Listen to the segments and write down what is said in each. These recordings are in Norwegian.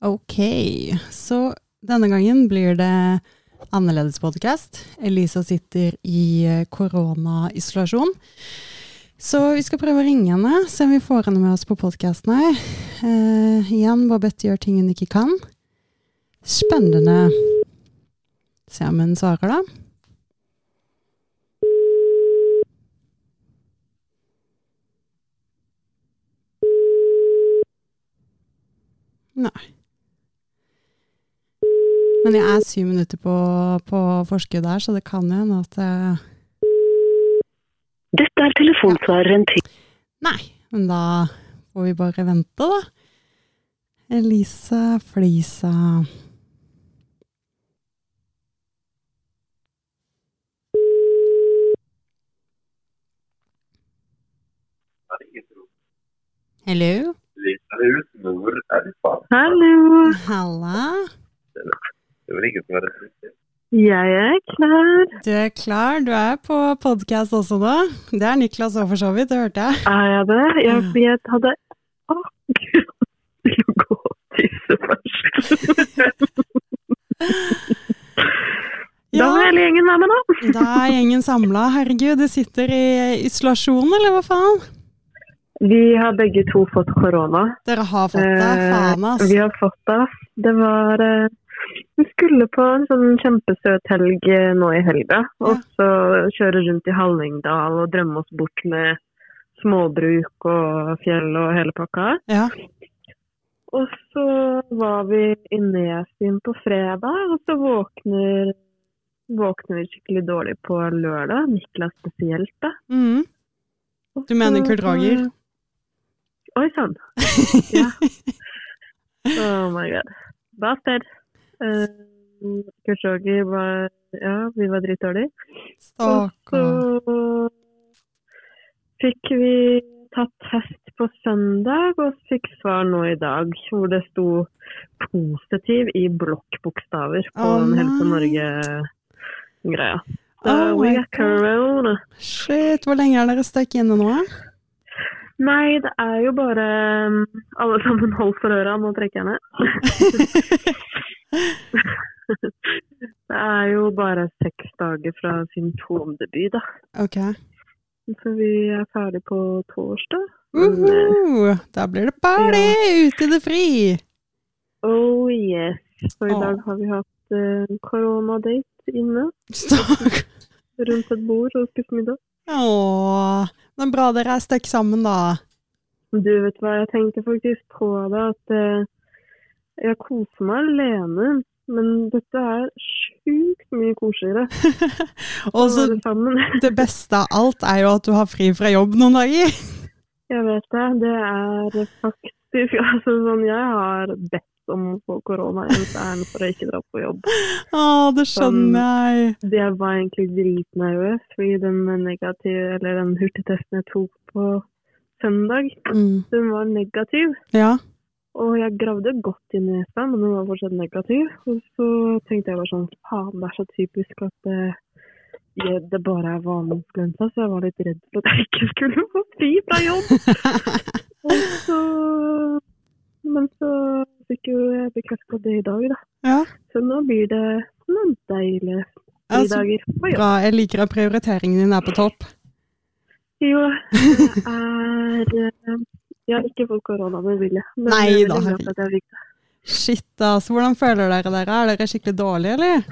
Ok, så denne gangen blir det annerledes podcast. Elisa sitter i eh, koronaisolasjon. Så vi skal prøve å ringe henne, se om vi får henne med oss på podkasten her. Eh, igjen, Babette gjør ting hun ikke kan. Spennende. Se om hun svarer, da. Nei. Men jeg er syv minutter på, på forskudd her, så det kan jo hende at jeg... Dette er telefonsvareren til Nei, men da får vi bare vente, da. Elise Flisa. Hello? Faen? Hallo, Halla. er vel ingen som er jeg er klar. Du er klar? Du er på podkast også nå? Det er Niklas òg, for så vidt. Det hørte jeg. Er jeg det? Jeg, jeg hadde akkurat til å gå og tisse først. Da er var hele gjengen med meg, da. da er gjengen samla. Herregud, du sitter i isolasjon, eller hva faen? Vi har begge to fått korona. Dere har fått det? Eh, Faen, ass. Vi har fått det. Det var eh, Vi skulle på en sånn kjempesøt helg eh, nå i helga. Og så kjøre rundt i Hallingdal og drømme oss bort med småbruk og fjell og hele pakka. Ja. Og så var vi i Nesbyen på fredag, og så våkner, våkner vi skikkelig dårlig på lørdag. Niklas spesielt, da. Mm. Du mener Kurt Rager? Oi sann. Ja. Oh my god. Bastard. Uh, Kurt Roger var Ja, vi var dritdårlige. Og så fikk vi tatt test på søndag, og fikk svar nå i dag, hvor det sto positiv i blokkbokstaver på oh, Helse. Norge-greia. Oh, uh, we got corona. Shit, hvor lenge er dere stuck inne nå? Nei, det er jo bare um, alle sammen hold for øra, nå trekker jeg ned. det er jo bare seks dager fra symptomdebut, da. ok. Så vi er ferdig på torsdag. Uh -huh. Da blir det party ute i det fri! Oh yes. Så i oh. dag har vi hatt uh, inne Stak. rundt et bord og spist middag. Åh, men bra dere er stuck sammen, da. Du vet hva, jeg tenkte faktisk på det at eh, jeg koser meg alene, men dette er sjukt mye koseligere. Og så det beste av alt er jo at du har fri fra jobb noen dager. Jeg vet det. Det er faktisk altså, sånn Jeg har bedt om å få korona eneste ærend for å ikke dra på jobb. Å, det skjønner jeg. Jeg var egentlig dritnervøs, fordi den negative, eller den hurtigtesten jeg tok på søndag, Mm. den var negativ. Ja. Og jeg gravde godt i nesa, men den var fortsatt negativ. Og så tenkte jeg bare sånn Faen, det er så typisk at det, det bare er vanlig influensa, så jeg var litt redd for at jeg ikke skulle få fri fra jobb. Og så Men så fikk jo jeg bekrefta det i dag, da. ja. Så nå blir det noen deilige Altså, fridager på jobb. bra. Jeg liker at prioriteringen din er på topp. Jo, det er Ja, Jeg har ikke fått korona med vilje, men Nei jeg da, glad at jeg fikk det. Shit, altså. Hvordan føler dere dere? Er dere skikkelig dårlige, eller?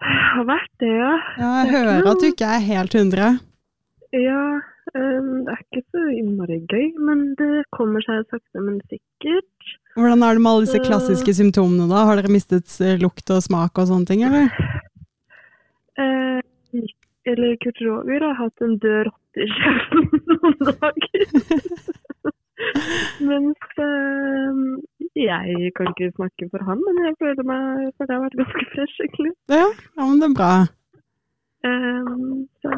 Har vært det, ja. Ja, jeg hører at du ikke er helt 100. Ja, øhm, det er ikke så innmari gøy, men det kommer seg sakte, men sikkert. Hvordan er det med alle disse klassiske symptomene, da? Har dere mistet eh, lukt og smak og sånne ting, eller? Eh, eller Kurt Roger har hatt en død rotte i kjeften noen dager. Mens øhm, jeg kan ikke snakke for han, men jeg føler meg for det har vært ganske fresh, egentlig. Ja, ja men det er bra. Ehm, så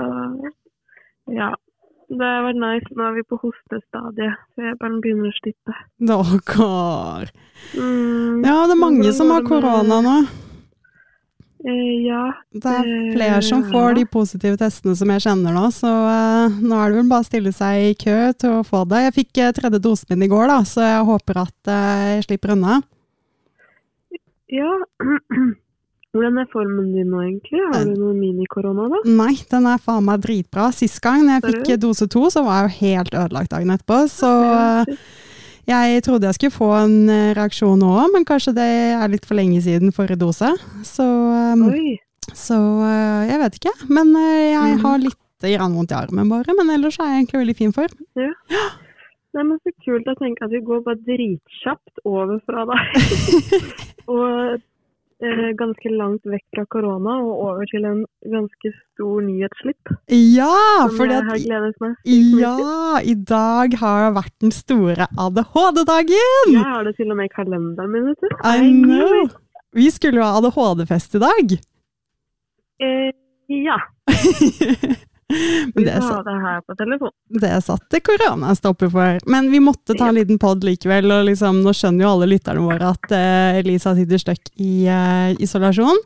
ja. Det har vært nice. Nå er vi på hostestadiet, så jeg bare begynner å slippe. Dere. Mm, Ja, det er mange som har korona nå. Eh, ja. Det er flere som får de positive testene som jeg kjenner nå, så eh, nå er det vel bare å stille seg i kø til å få det. Jeg fikk eh, tredje dosen min i går, da, så jeg håper at eh, jeg slipper unna. Ja. Hvordan er formen din nå, egentlig? Har du noe mini-korona, da? Nei, den er faen meg dritbra. Sist gang jeg fikk dose to, så var jeg jo helt ødelagt dagen etterpå. Så jeg trodde jeg skulle få en eh, reaksjon nå òg, men kanskje det er litt for lenge siden forrige dose. Så, Oi. så uh, jeg vet ikke. Men jeg har litt grann vondt i armen bare. Men ellers er jeg egentlig veldig fin form. Nei, men Så kult å tenke at vi går bare dritkjapt over fra deg. og eh, ganske langt vekk fra korona og over til en ganske stor nyhetsslipp. Ja, for det ja, i dag har vært den store ADHD-dagen! Jeg har det til og med i kalenderen min, vet du. I know! Vi skulle jo ha ADHD-fest i dag. Eh, ja. Men det, satt- det her på telefon. det satte korona stopper for. Men vi måtte ta en liten pod likevel, og liksom, nå skjønner jo alle lytterne våre at uh, Elisa sitter støkk i uh, isolasjon.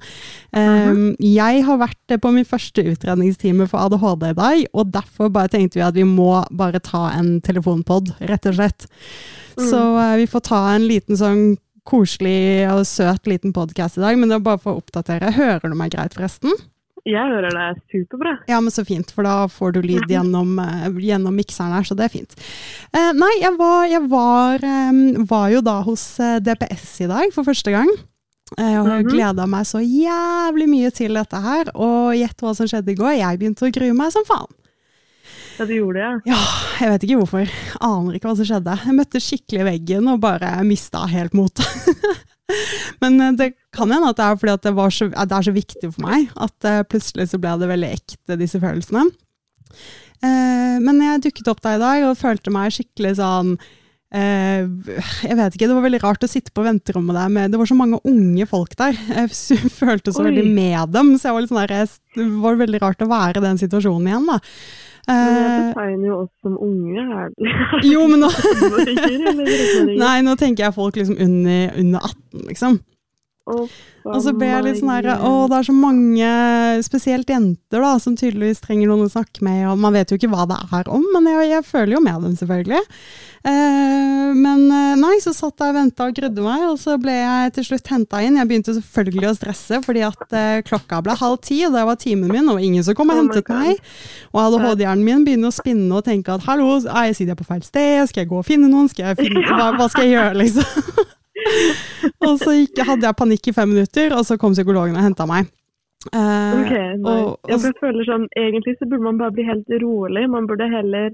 Um, Jeg har vært eh, på min første utredningstime for ADHD i dag, og derfor bare tenkte vi at vi må bare ta en telefonpod, rett og slett. Så eh, vi får ta en liten sånn koselig og søt liten podkast i dag, men det er bare for å oppdatere. Hører du meg greit, forresten? Jeg hører deg superbra. Ja, men så fint, for da får du lyd gjennom, eh, gjennom mikseren her, så det er fint. Eh, nei, jeg, var, jeg var, var jo da hos eh, DPS i dag for første gang. Eh, jeg har gleda meg så jævlig mye til dette her. Og gjett hva som skjedde i går? Jeg begynte å grue meg som faen. Ja, du gjorde det, ja. Ja, jeg vet ikke hvorfor. Aner ikke hva som skjedde. Jeg møtte skikkelig veggen og bare mista helt motet. Men eh, det kan hende at det er fordi at det, var så, at det er så viktig for meg at eh, plutselig så ble det veldig ekte, disse følelsene. Eh, men jeg dukket opp der i dag og følte meg skikkelig sånn eh, jeg vet ikke, Det var veldig rart å sitte på venterommet der med Det var så mange unge folk der. Jeg følte så Oi. veldig med dem. Så jeg var litt sånn der, det var veldig rart å være i den situasjonen igjen. da. Men jeg Eh, betegner jo oss som unge jo, men nå? Nei, nå tenker jeg folk liksom under, under 18, liksom. Oh, Og så ble jeg litt sånn her Å, det er så mange, spesielt jenter, da, som tydeligvis trenger noen å snakke med, og man vet jo ikke hva det er om, men jeg, jeg føler jo med dem, selvfølgelig. Eh, men eh, nei, så satt jeg og venta og grudde meg, og så ble jeg til slutt henta inn. Jeg begynte selvfølgelig å stresse, fordi at eh, klokka ble halv ti, og det var timen min, og ingen som kom og Oh hentet oh meg. Og ADHD-hjernen min begynner å spinne og tenke at hallo, er jeg sitter jeg på feil sted, skal jeg gå og finne noen, skal jeg finne, hva, hva skal jeg gjøre, liksom? og så gikk, hadde jeg panikk i fem minutter, og så kom psykologen og henta meg. Eh, Ok, nei. og- og- jeg føler sånn, Egentlig så burde man bare bli helt rolig. Man burde heller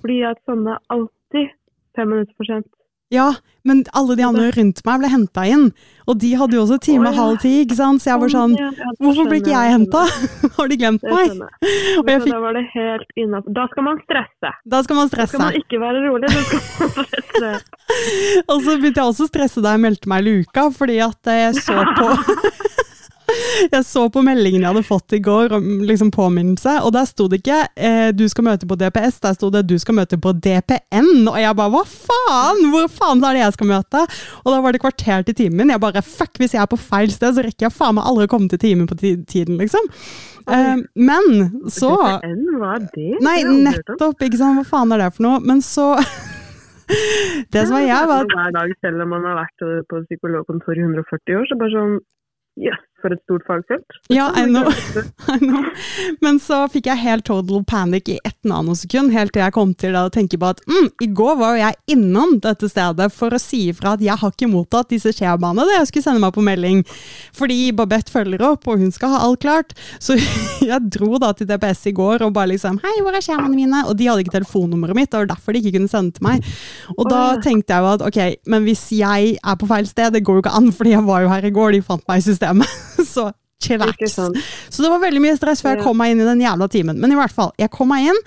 Fordi at sånne alltid fem minutter for sent. ja, men alle de andre rundt meg ble henta inn, og de hadde jo også time oh, ja. halv ti, ikke sant? Så jeg var sånn Hvorfor ble ikke jeg henta? Har de glemt meg? Og jeg fikk, Da var det helt innafor. Da skal man stresse. da skal man Da skal man ikke være rolig, da skal man stresse. Og så begynte jeg også å stresse da jeg meldte meg i luka, fordi at jeg så på Jeg så på meldingen jeg hadde fått i går om liksom påminnelse, og der sto det ikke eh, 'du skal møte på DPS', der sto det 'du skal møte på DPN'. Og jeg bare 'hva faen? Hvor faen er det jeg skal møte?' Og da var det kvarter til timen. Jeg bare 'fuck, hvis jeg er på feil sted, så rekker jeg faen meg aldri å komme til timen på tiden', liksom. Eh, men så DPN, hva er det? Nei, nettopp, ikke sant. Hva faen er det for noe? Men så Det som var jeg, var Hver dag, selv om man har vært på psykologkontor i 140 år, så bare sånn Jøss, for et stort fagfelt. Ja, I know. I know. Men så fikk jeg helt total panic i ett nanosekund, helt til jeg kom til å tenke på at mm, i går var jo jeg innom dette stedet for å si ifra at jeg har ikke mottatt disse skjemaene da jeg skulle sende meg på melding, fordi Babette følger opp, og hun skal ha alt klart. Så jeg dro da til DPS i går og bare liksom Hei, hvor er skjemaene mine? Og de hadde ikke telefonnummeret mitt, og det var derfor de ikke kunne sende til meg. Og da tenkte jeg jo at ok, men hvis jeg er på feil sted, det går jo ikke an, fordi jeg var jo her i går, de fant meg i systemet. Så chillax. Så det var veldig mye stress før jeg kom meg inn i den jævla timen. Men i hvert fall, jeg kom meg inn.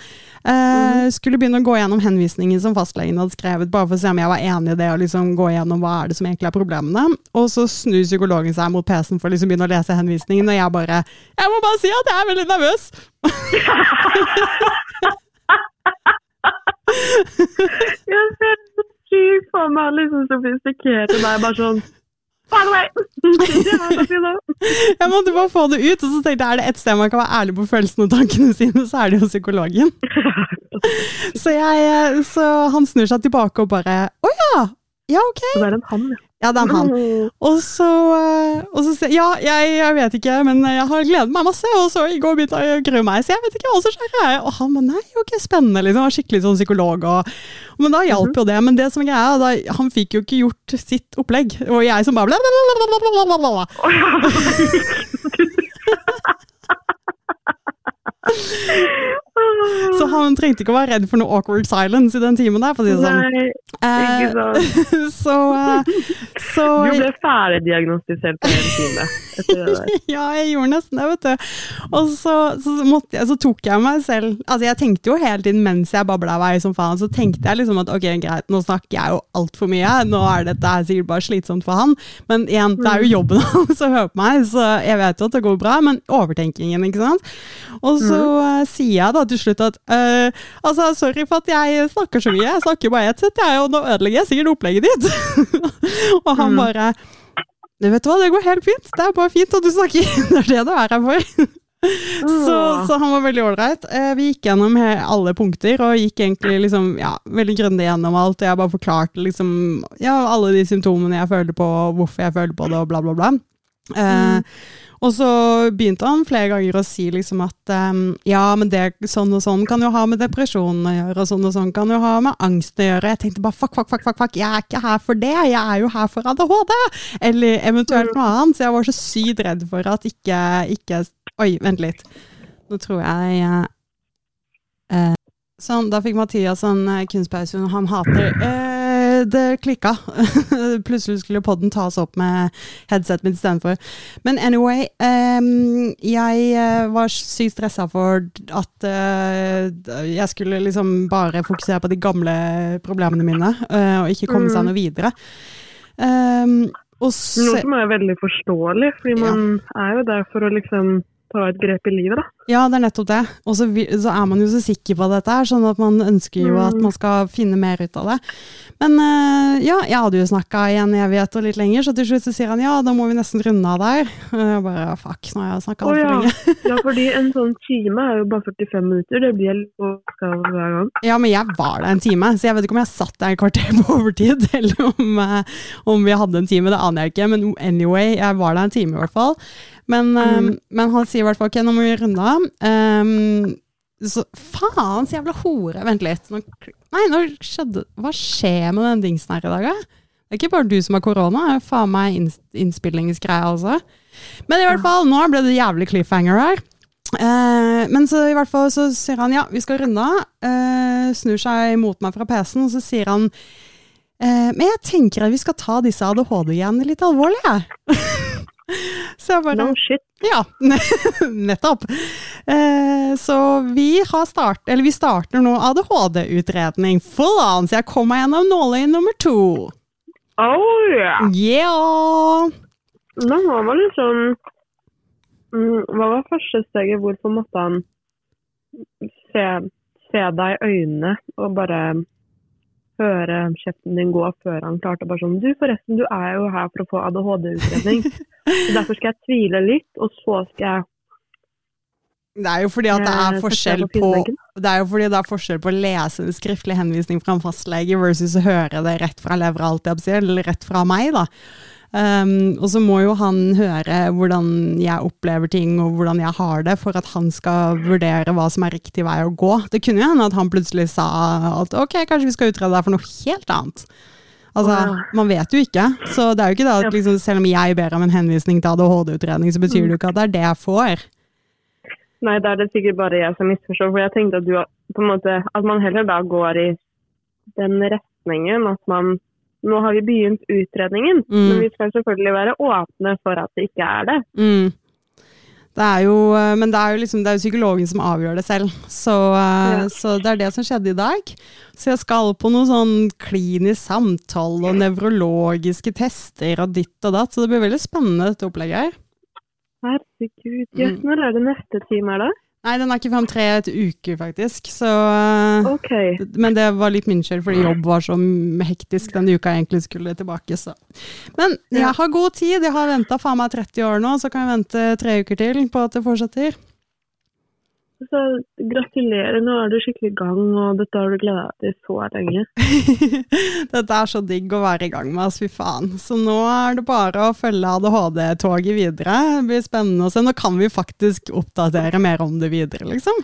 Uh, skulle begynne å gå gjennom henvisningen som fastlegen hadde skrevet, bare for å se om jeg var enig i det, og liksom gå gjennom hva er det som egentlig er problemene. Og så snur psykologen seg mot PC-en for å liksom begynne å lese henvisningen, og jeg bare Jeg må bare si at jeg er veldig nervøs! Jeg ser så sykt for meg liksom sofistikert, og sånn Det er bare da. Jeg måtte bare få det ut, og så tenkte jeg er det ett sted man kan være ærlig på følelsene og tankene sine, så er det jo psykologen. Så, jeg, så han snur seg tilbake og bare Å ja! Ja, ok. Det er en han, ja. Ja, det er han. Og så, eh, og så ja, jeg, jeg vet ikke, men jeg har gledet meg masse. Og så i går begynte jeg å grue meg, så jeg vet ikke hva som skjer. Og han bare nei, ok, spennende, liksom. Var skikkelig sånn psykolog. Og, men da hjalp jo det. Men det som er greia, da, han fikk jo ikke gjort sitt opplegg. Og jeg som bare bla, Så han trengte ikke å være redd for noe awkward silence i den timen der, for å si det sånn. Nei, ikke sant. så, eh, så Du ble ferdigdiagnostisert på en time etter det der. Ja, jeg gjorde nesten det, vet du. Og så, så, jeg, så tok jeg meg selv Altså, jeg tenkte jo hele tiden mens jeg babla vei som faen, så tenkte jeg liksom at ok, greit, nå snakker jeg jo altfor mye, nå er dette her sikkert bare slitsomt for han. Men igjen, det er jo jobben hans å høre på meg, så jeg vet jo at det går bra, men overtenkingen, ikke sant. Og så eh, sier jeg da til slutt at uh, altså, sorry for at jeg snakker så mye, jeg snakker bare ett sett, jeg, og nå ødelegger jeg sikkert opplegget ditt. og han Mm. Bare du vet hva, det går helt fint. Det er bare fint at du snakker. Det er det du er her for. Så, så han var veldig ålreit. Eh, Vi gikk gjennom alle punkter og gikk egentlig liksom, ja, veldig grundig gjennom alt. Og jeg bare forklarte liksom, ja, alle de symptomene jeg følte på, hvorfor jeg følte på det, og bla, bla, bla. Eh, og så begynte han flere ganger å si liksom at um, ja, men det sånn og sånn kan jo ha med depresjonen å gjøre, og sånn og sånn kan jo ha med angst å gjøre. Jeg tenkte bare fuck, fuck, fuck, fuck, fuck, jeg er ikke her for det, jeg er jo her for ADHD! Eller eventuelt noe annet. Så jeg var så sykt redd for at ikke, ikke Oi, vent litt. Nå tror jeg eh, eh, Sånn, da fikk Mathias en eh, kunstpause han hater. Eh, det klikka. Plutselig skulle podden tas opp med headsetet mitt istedenfor. Men anyway, um, jeg eh, var sykt stressa for at uh, jeg skulle liksom bare fokusere på de gamle problemene mine, uh, og ikke komme seg Mm. noe videre. Um, Noe som er veldig forståelig, fordi Ja. man er jo der for å liksom ta et grep i livet, da. Ja, det er nettopp det. Og så, så er man jo så sikker på dette her, sånn at man ønsker jo at Mm. man skal finne mer ut av det. Men eh, ja, jeg hadde jo snakka i en evighet og litt lenger, så til slutt så sier han ja, da må vi nesten runde av der. Og jeg bare fuck, nå har jeg snakka altfor ja. lenge. ja, fordi en sånn time er jo bare 45 minutter. Det blir litt oppgave hver gang. Ja, men jeg var der en time, så jeg vet ikke om jeg satt der et kvarter på overtid, eller om, eh, om vi hadde en time, det aner jeg ikke. Men anyway, jeg var der en time i hvert fall. Men, mm. um, men han sier i hvert fall ok, nå må vi runde av. Um, så faens jævla hore. Vent litt. Nå, nei, nå skjedde Hva skjer med den dingsen her i dag, da? Det er ikke bare du som har korona, det er faen meg inns innspillingsgreie også. Men i hvert fall, nå ble det jævlig cliffhanger her. Eh, men så i hvert fall så sier han ja, vi skal runde av. Eh, snur seg mot meg fra PC-en, og så sier han eh, men jeg tenker at vi skal ta disse ADHD-greiene litt alvorlig, jeg. så jeg bare No shit. ja, nettopp. Eh, så vi har start, eller vi starter nå ADHD-utredning full on, så jeg kom meg gjennom nåløye nummer to. Oh yeah! Yeah! Da var man liksom Hva var første steget? Hvorfor måtte han se, se deg i øynene og bare høre kjeften din gå før han klarte bare sånn Du, forresten, du er jo her for å få ADHD-utredning. Derfor skal jeg tvile litt, og så skal jeg Det er jo fordi at det eh, er forskjell på det er jo fordi det er forskjell på å lese en skriftlig henvisning fra en fastlege versus å høre det rett fra levra, alt jeg sier, eller rett fra meg, da. Um, og så må jo han høre hvordan jeg opplever ting og hvordan jeg har det, for at han skal vurdere hva som er riktig vei å gå. Det kunne jo hende at han plutselig sa at ok, kanskje vi skal utrede deg for noe helt annet. Altså, Man vet jo ikke. Så det er jo ikke det at liksom, selv om jeg ber om en henvisning til ADHD-utredning, så betyr det jo ikke at det er det jeg får. Nei, da er det sikkert bare jeg som misforstår. For jeg tenkte at, du, på en måte, at man heller da går i den retningen at man Nå har vi begynt utredningen, Mm. men vi skal selvfølgelig være åpne for at det ikke er det. Mm. Det er jo, eh, men det er jo, liksom, det er jo psykologen som avgjør det selv. Så, eh, Ja. så det er det som skjedde i dag. Så jeg skal på noen sånn klinisk samtale og nevrologiske tester og ditt og datt. Så det blir veldig spennende dette opplegget her. Herregud. Mm. Jøss, når er det neste time her, da? Nei, den er ikke fram tre et uker, faktisk. Så, okay. Men det var litt min skyld, fordi jobb var så hektisk den uka jeg egentlig skulle tilbake. Så. Men jeg har god tid. Jeg har venta faen meg 30 år nå, så kan jeg vente tre uker til på at det fortsetter. Så gratulerer, nå er du skikkelig i gang, og dette har du gleda deg til så lenge. Dette er så digg å være i gang med, altså fy faen. Så nå er det bare å følge ADHD-toget videre. Det blir spennende å se. Nå kan vi faktisk oppdatere mer om det videre, liksom.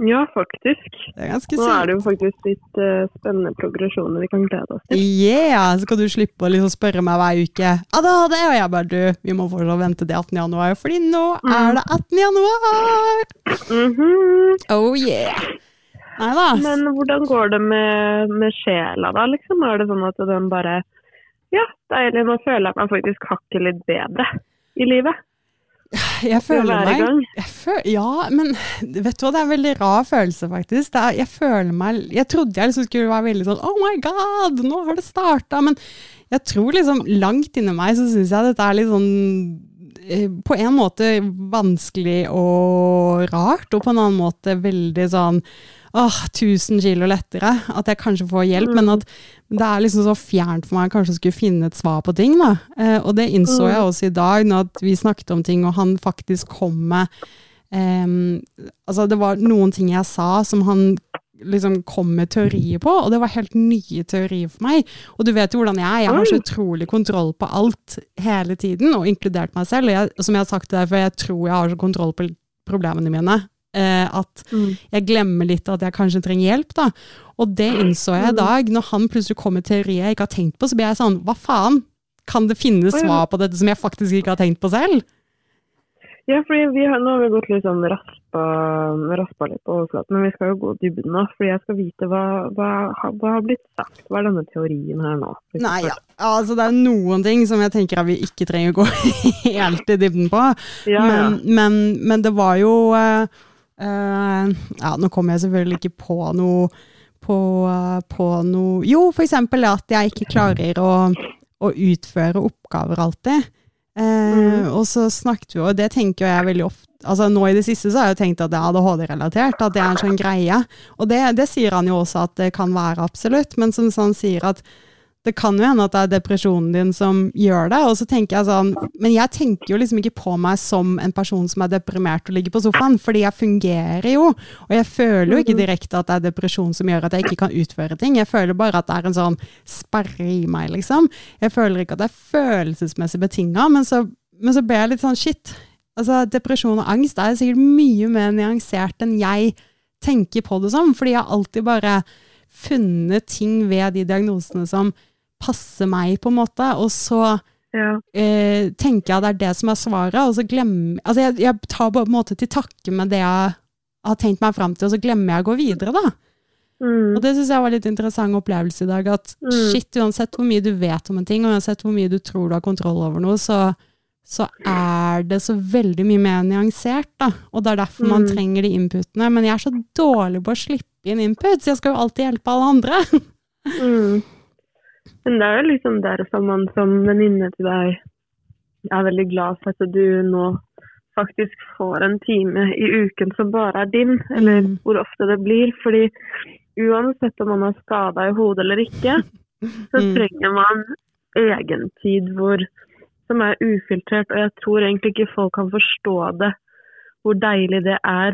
Ja, faktisk. Det er ganske Nå er det jo faktisk litt uh, spennende progresjoner vi kan glede oss til. Yeah! Så kan du slippe å liksom spørre meg hver uke ADHD, og jeg bare du, vi må fortsatt vente til 18. januar, fordi nå er det 18. januar! Mhm. Oh yeah! Nei da. Men hvordan går det med, med sjela da, liksom? Er det sånn at den bare Ja, deilig, nå føler jeg meg faktisk hakket litt bedre i livet. Jeg føler meg jeg føl, Ja, men vet du hva, det er en veldig rar følelse, faktisk. Er, jeg føler meg Jeg trodde jeg liksom skulle være veldig sånn Oh my god, nå har det starta. Men jeg tror liksom langt inni meg så syns jeg dette er litt sånn på en måte vanskelig og rart, og på en annen måte veldig sånn åh, 1000 kilo lettere. At jeg kanskje får hjelp, men at det er liksom så fjernt for meg kanskje å skulle finne et svar på ting. da. Eh, og det innså jeg også i dag, når vi snakket om ting, og han faktisk kom med eh, Altså, det var noen ting jeg sa som han liksom kom med teorier på, og det var helt nye teorier for meg. Og du vet jo hvordan jeg er, jeg har så utrolig kontroll på alt hele tiden, og inkludert meg selv. Og jeg, som jeg har sagt til deg, før, jeg tror jeg har så kontroll på problemene mine, eh, at Mm. jeg glemmer litt at jeg kanskje trenger hjelp, da. Og det innså jeg i dag, når han plutselig kom med teorier jeg ikke har tenkt på, så blir jeg sånn, hva faen? Kan det finnes svar på dette som jeg faktisk ikke har tenkt på selv? Ja, fordi vi har, nå har vi gått litt sånn raspa, raspa litt på overflaten, men vi skal jo gå dybden nå. Fordi jeg skal vite hva, hva, hva har blitt sagt. Hva er denne teorien her nå? Nei, ja. altså det er noen ting som jeg tenker at vi ikke trenger å gå helt i dybden på. Ja, ja. Men, men, men det var jo uh, Ja, nå kommer jeg selvfølgelig ikke på noe på, eh, på noe Jo, for eksempel at jeg ikke klarer å, å utføre oppgaver alltid. Eh, Og så snakket vi, og det tenker jeg veldig ofte Altså Nå i det siste så har jeg jo tenkt at det er ADHD-relatert, at det er en sånn greie. Og det, det sier han jo også at det kan være absolutt, men som han sier at det kan jo hende at det er depresjonen din som gjør det. Og så tenker jeg sånn, Men jeg tenker jo liksom ikke på meg som en person som er deprimert og ligger på sofaen, fordi jeg fungerer jo. Og jeg føler jo ikke direkte at det er depresjon som gjør at jeg ikke kan utføre ting. Jeg føler bare at det er en sånn sperre i meg, liksom. Jeg føler ikke at det er følelsesmessig betinga, men, så- men så ble jeg litt sånn shit. Altså, Depresjon og angst er sikkert mye mer nyansert enn jeg tenker på det som, fordi jeg alltid bare funnet ting ved de diagnosene som passer meg, på en måte, og så ja. eh, tenker jeg det er det som er svaret, og så glemmer Altså, jeg, jeg tar på en måte til takke med det jeg har tenkt meg fram til, og så glemmer jeg å gå videre, da. Mm. Og det syns jeg var litt interessant opplevelse i dag, at Mm. shit, uansett hvor mye du vet om en ting, og uansett hvor mye du tror du har kontroll over noe, så, så er det så veldig mye mer nyansert, da. Og det er derfor man Mm. trenger de inputene. Men jeg er så dårlig på å slippe inn input, så jeg skal jo alltid hjelpe alle andre. Mm. Men det er jo liksom derfor man som venninne til deg er veldig glad for at du nå faktisk får en time i uken som bare er din, eller Mm. hvor ofte det blir. Fordi uansett om man har skada i hodet eller ikke, så Mm. trenger man egentid hvor, som er ufiltrert. Og jeg tror egentlig ikke folk kan forstå det, hvor deilig det er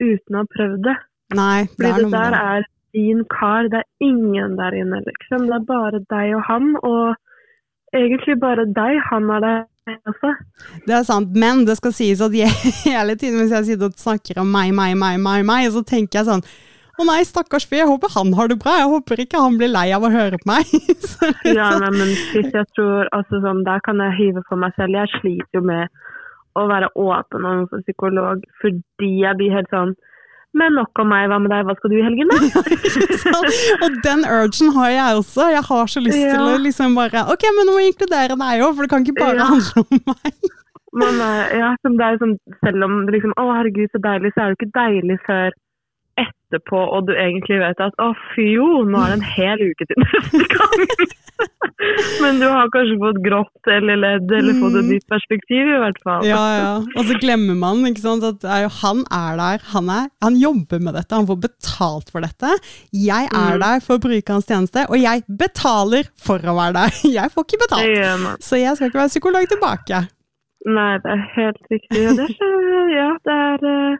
uten å ha prøvd det. Nei, det Fordi det der er din kar, det er ingen der inne, liksom. Det er bare deg og han, og egentlig bare deg. Han er der også. Det er sant, men det skal sies at jeg, hele tiden hvis jeg sitter og snakker om meg, meg, meg, meg, meg, så tenker jeg sånn å nei, stakkars fyr, jeg håper han har det bra. Jeg håper ikke han blir lei av å høre på meg. Så liksom, Ja, nei, men hvis jeg tror, altså sånn, Der kan jeg hive for meg selv. Jeg sliter jo med å være åpen overfor psykolog fordi jeg blir helt sånn Men nok om meg, hva med deg, hva skal du i helgen, da? Og den urgen har jeg også. Jeg har så lyst til å liksom bare Ok, men nå må jeg inkludere deg òg, for det kan ikke bare Ja. handle om meg. Man ja, som det er sånn, selv om det liksom, å herregud så deilig, så er det ikke deilig før etterpå, og du egentlig vet at å fy jo, nå er det en hel uke til neste gang. Men du har kanskje fått grått eller ledd eller fått et Mm. nytt perspektiv i hvert fall. Ja, ja. Og så glemmer man ikke sant, at er jo, han er der. Han, er, han jobber med dette, han får betalt for dette. Jeg er Mm. der for å bruke hans tjeneste, og jeg betaler for å være der. Jeg får ikke betalt. Så jeg skal ikke være psykolog tilbake. Nei, det er helt riktig. Ja, det er, ja, det er, eh,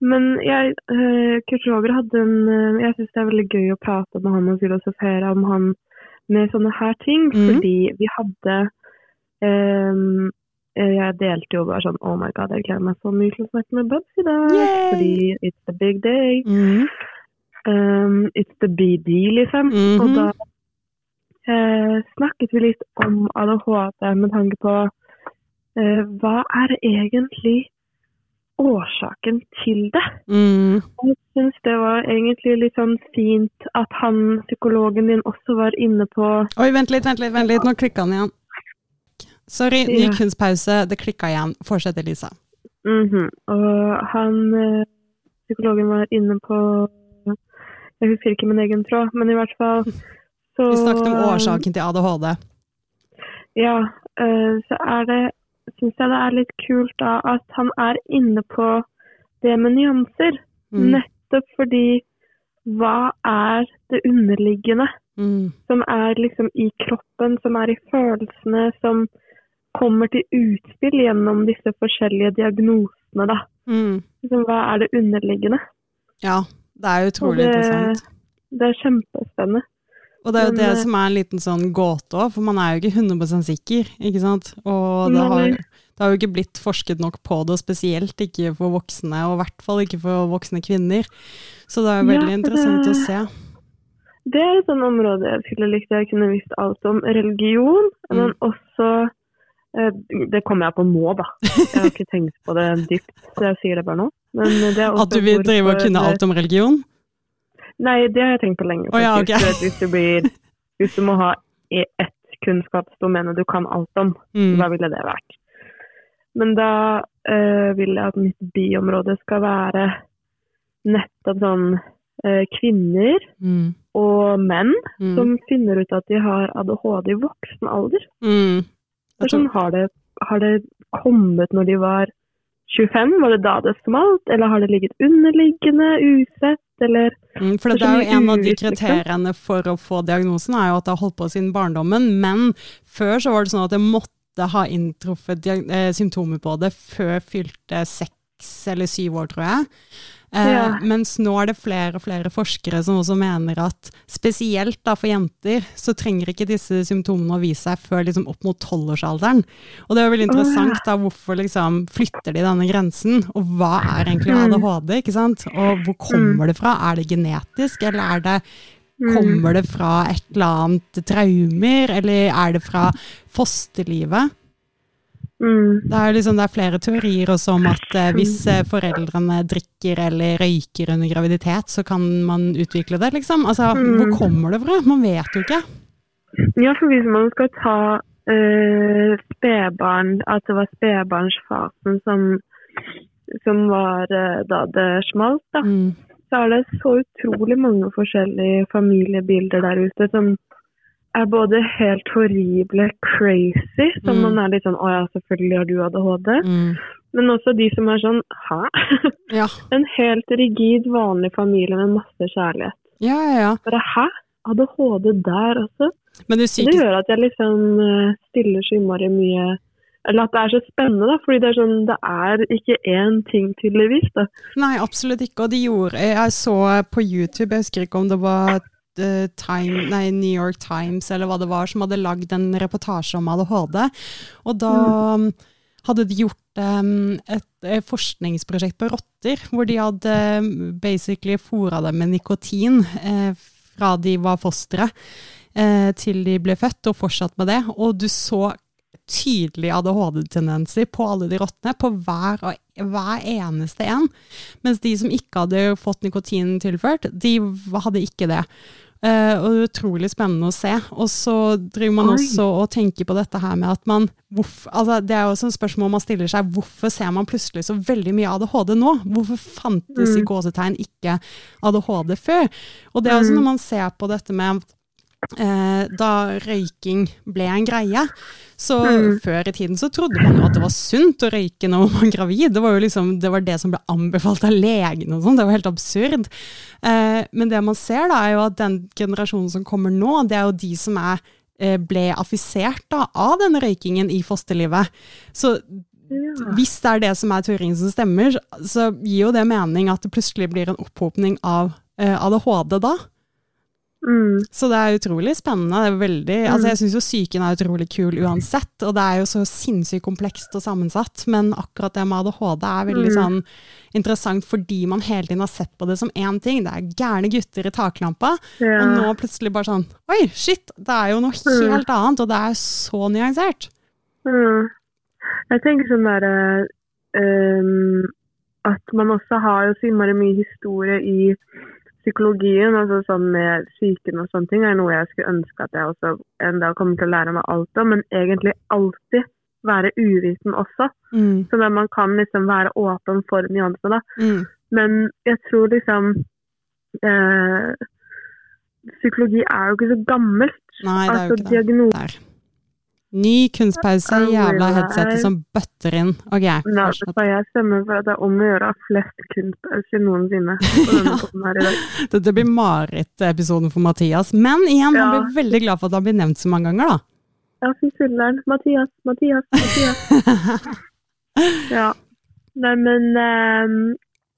Men jeg, eh, Kurt Roger hadde en eh, Jeg syns det er veldig gøy å prate med han og filosofere om han med sånne her ting, mm. fordi vi hadde ehm, eh, Jeg delte jo bare sånn Oh my god, jeg gleder meg så mye til å snakke med Bubs i dag. Yay! Fordi it's the big day. Mm. Um, it's the BD, liksom. Mhm. Og da eh, snakket vi litt om ADHD med tanke på eh, hva er egentlig årsaken til det? Mm. Og jeg syns det var egentlig litt sånn fint at han, psykologen din, også var inne på Oi, vent litt, vent litt, vent litt. Nå klikka han igjen. Sorry, ny Ja. kunstpause. Det klikka igjen. Fortsett, Elisa. Mhm. Og han, eh, psykologen var inne på Jeg husker ikke min egen tråd, men i hvert fall så Vi snakket om årsaken til ADHD. Ja, eh, så er det Syns jeg det er litt kult da at han er inne på det med nyanser. Mm. Nettopp fordi hva er det underliggende Mm. som er liksom i kroppen, som er i følelsene, som kommer til utspill gjennom disse forskjellige diagnosene, da. Mm. Liksom, hva er det underliggende? Ja, det er utrolig det, interessant. det er kjempespennende. Og det er jo men, det eh, som er en liten sånn gåte òg, for man er jo ikke 100 sikker, ikke sant. Og det har. Det har jo ikke blitt forsket nok på det, og spesielt ikke for voksne, og i hvert fall ikke for voksne kvinner. Så det er jo veldig ja, interessant å se. Det er et sånt område jeg skulle likt jeg kunne visst alt om. Religion, Mm. men også eh, Det kommer jeg på nå, da. Jeg har ikke tenkt på det dypt, så jeg sier det bare nå. Men det At du vil drive og kunne alt om religion? Nei, det har jeg tenkt på lenge. Oh, ja, okay. ok. Hvis, du blir, hvis du må ha i ett kunnskapsdomene du kan alt om, Mm. hva ville det vært? Men da eh, vil jeg at mitt biområde skal være nettopp sånn eh, kvinner Mm. og menn Mm. som finner ut at de har ADHD i voksen alder. Mm. Tror- sånn, har, det, har det kommet når de var 25? Var det da det smalt? Eller har det ligget underliggende, usett, eller Mm, for det, Det er jo en av de kriteriene for å få diagnosen, er jo at det har holdt på siden barndommen. Men før så var det sånn at det måtte ha inntruffet eh, symptomer på det før fylte seks eller syv år, tror jeg. Eh, Ja. Mens nå er det flere og flere forskere som også mener at spesielt da for jenter, så trenger ikke disse symptomene å vise seg før liksom opp mot tolvårsalderen. Og det er veldig interessant da, hvorfor liksom flytter de denne grensen, og hva er egentlig Mm. ADHD, ikke sant? Og hvor kommer det fra? Er det genetisk, eller er det Mm. Kommer det fra et eller annet traumer, eller er det fra fosterlivet? mm, Det er, liksom, det er flere teorier også om at eh, hvis eh, foreldrene drikker eller røyker under graviditet, så kan man utvikle det, liksom. Altså, Mm. hvor kommer det fra? Man vet jo ikke. Ja, for hvis man skal ta eh, spedbarn, at det var spedbarnsfasen som, som var eh, da det smalt, da, Mm. Så er det så utrolig mange forskjellige familiebilder der ute som er både helt horrible, crazy, som Mm. man er litt sånn Å ja, selvfølgelig har du ADHD. Mm. Men også de som er sånn Hæ? Ja. En helt rigid, vanlig familie med masse kjærlighet. ja, ja, ja. Bare hæ? ADHD der også? Men det Det gjør at jeg liksom eh, stiller så innmari mye Eller at det er så spennende, da. Fordi det er sånn Det er ikke én ting, tydeligvis. da. Nei, absolutt ikke. Og de gjorde Jeg så på YouTube, jeg husker ikke om det var eh, Time, nei, New York Times eller hva det var, som hadde lagd en reportasje om ADHD. Og da mm. hadde de gjort um, et, eh, forskningsprosjekt på rotter, hvor de hadde basically fôra dem med nikotin eh, fra de var fostre eh, til de ble født, og fortsatt med det. Og du så tydelige ADHD-tendenser på alle de rottene, på hver, hver eneste en. Mens de som ikke hadde fått nikotin tilført, de hadde ikke det. Uh, og det er utrolig spennende å se. Og så driver man Oi. også og tenker på dette her med at man hvorfor, altså Det er jo også et spørsmål man stiller seg. Hvorfor ser man plutselig så veldig mye ADHD nå? Hvorfor fantes i Mm. gåsetegn ikke ADHD før? Og det er også Mm. når man ser på dette med da røyking ble en greie. Så Mm. før i tiden så trodde man jo at det var sunt å røyke når man var gravid. Det var jo liksom, det var det som ble anbefalt av legene og sånn. Det var helt absurd. Eh, men det man ser da, er jo at den generasjonen som kommer nå, det er jo de som er, eh, ble affisert da, av denne røykingen i fosterlivet. Så Ja. hvis det er det som er teorien som stemmer, så gir jo det mening at det plutselig blir en opphopning av eh, ADHD da. Mm. Så det er utrolig spennende. Det er veldig, altså jeg syns jo psyken er utrolig kul uansett, og det er jo så sinnssykt komplekst og sammensatt, men akkurat det med ADHD er veldig Mm. sånn interessant fordi man hele tiden har sett på det som én ting. Det er gærne gutter i taklampa, Ja. og nå plutselig bare sånn Oi, shit! Det er jo noe helt annet, og det er så nyansert. Mm. Jeg tenker sånn derre um, At man også har jo så innmari mye historie i psykologien, altså sånn med psyken og sånne ting, er noe jeg skulle ønske at jeg også en dag kommer til å lære meg alt om, men egentlig alltid være uviten også. Mm, Sånn at man kan liksom være åpen for nyanser, da. mm, Men jeg tror liksom eh, Psykologi er jo ikke så gammelt. nei, det er jo altså ikke det. diagnose. Ny kunstpause, jævla headsetet som bøtter inn. Ok, fortsett. så jeg stemmer for at det er om å gjøre flest kunstpauser noensinne. dag. Dette blir Marit-episoden for Mathias. Men igjen, han Ja. blir veldig glad for at han blir nevnt så mange ganger, da. Ja, fy filler'n. Mathias, Mathias, Mathias. Ja. Nei, men ehm,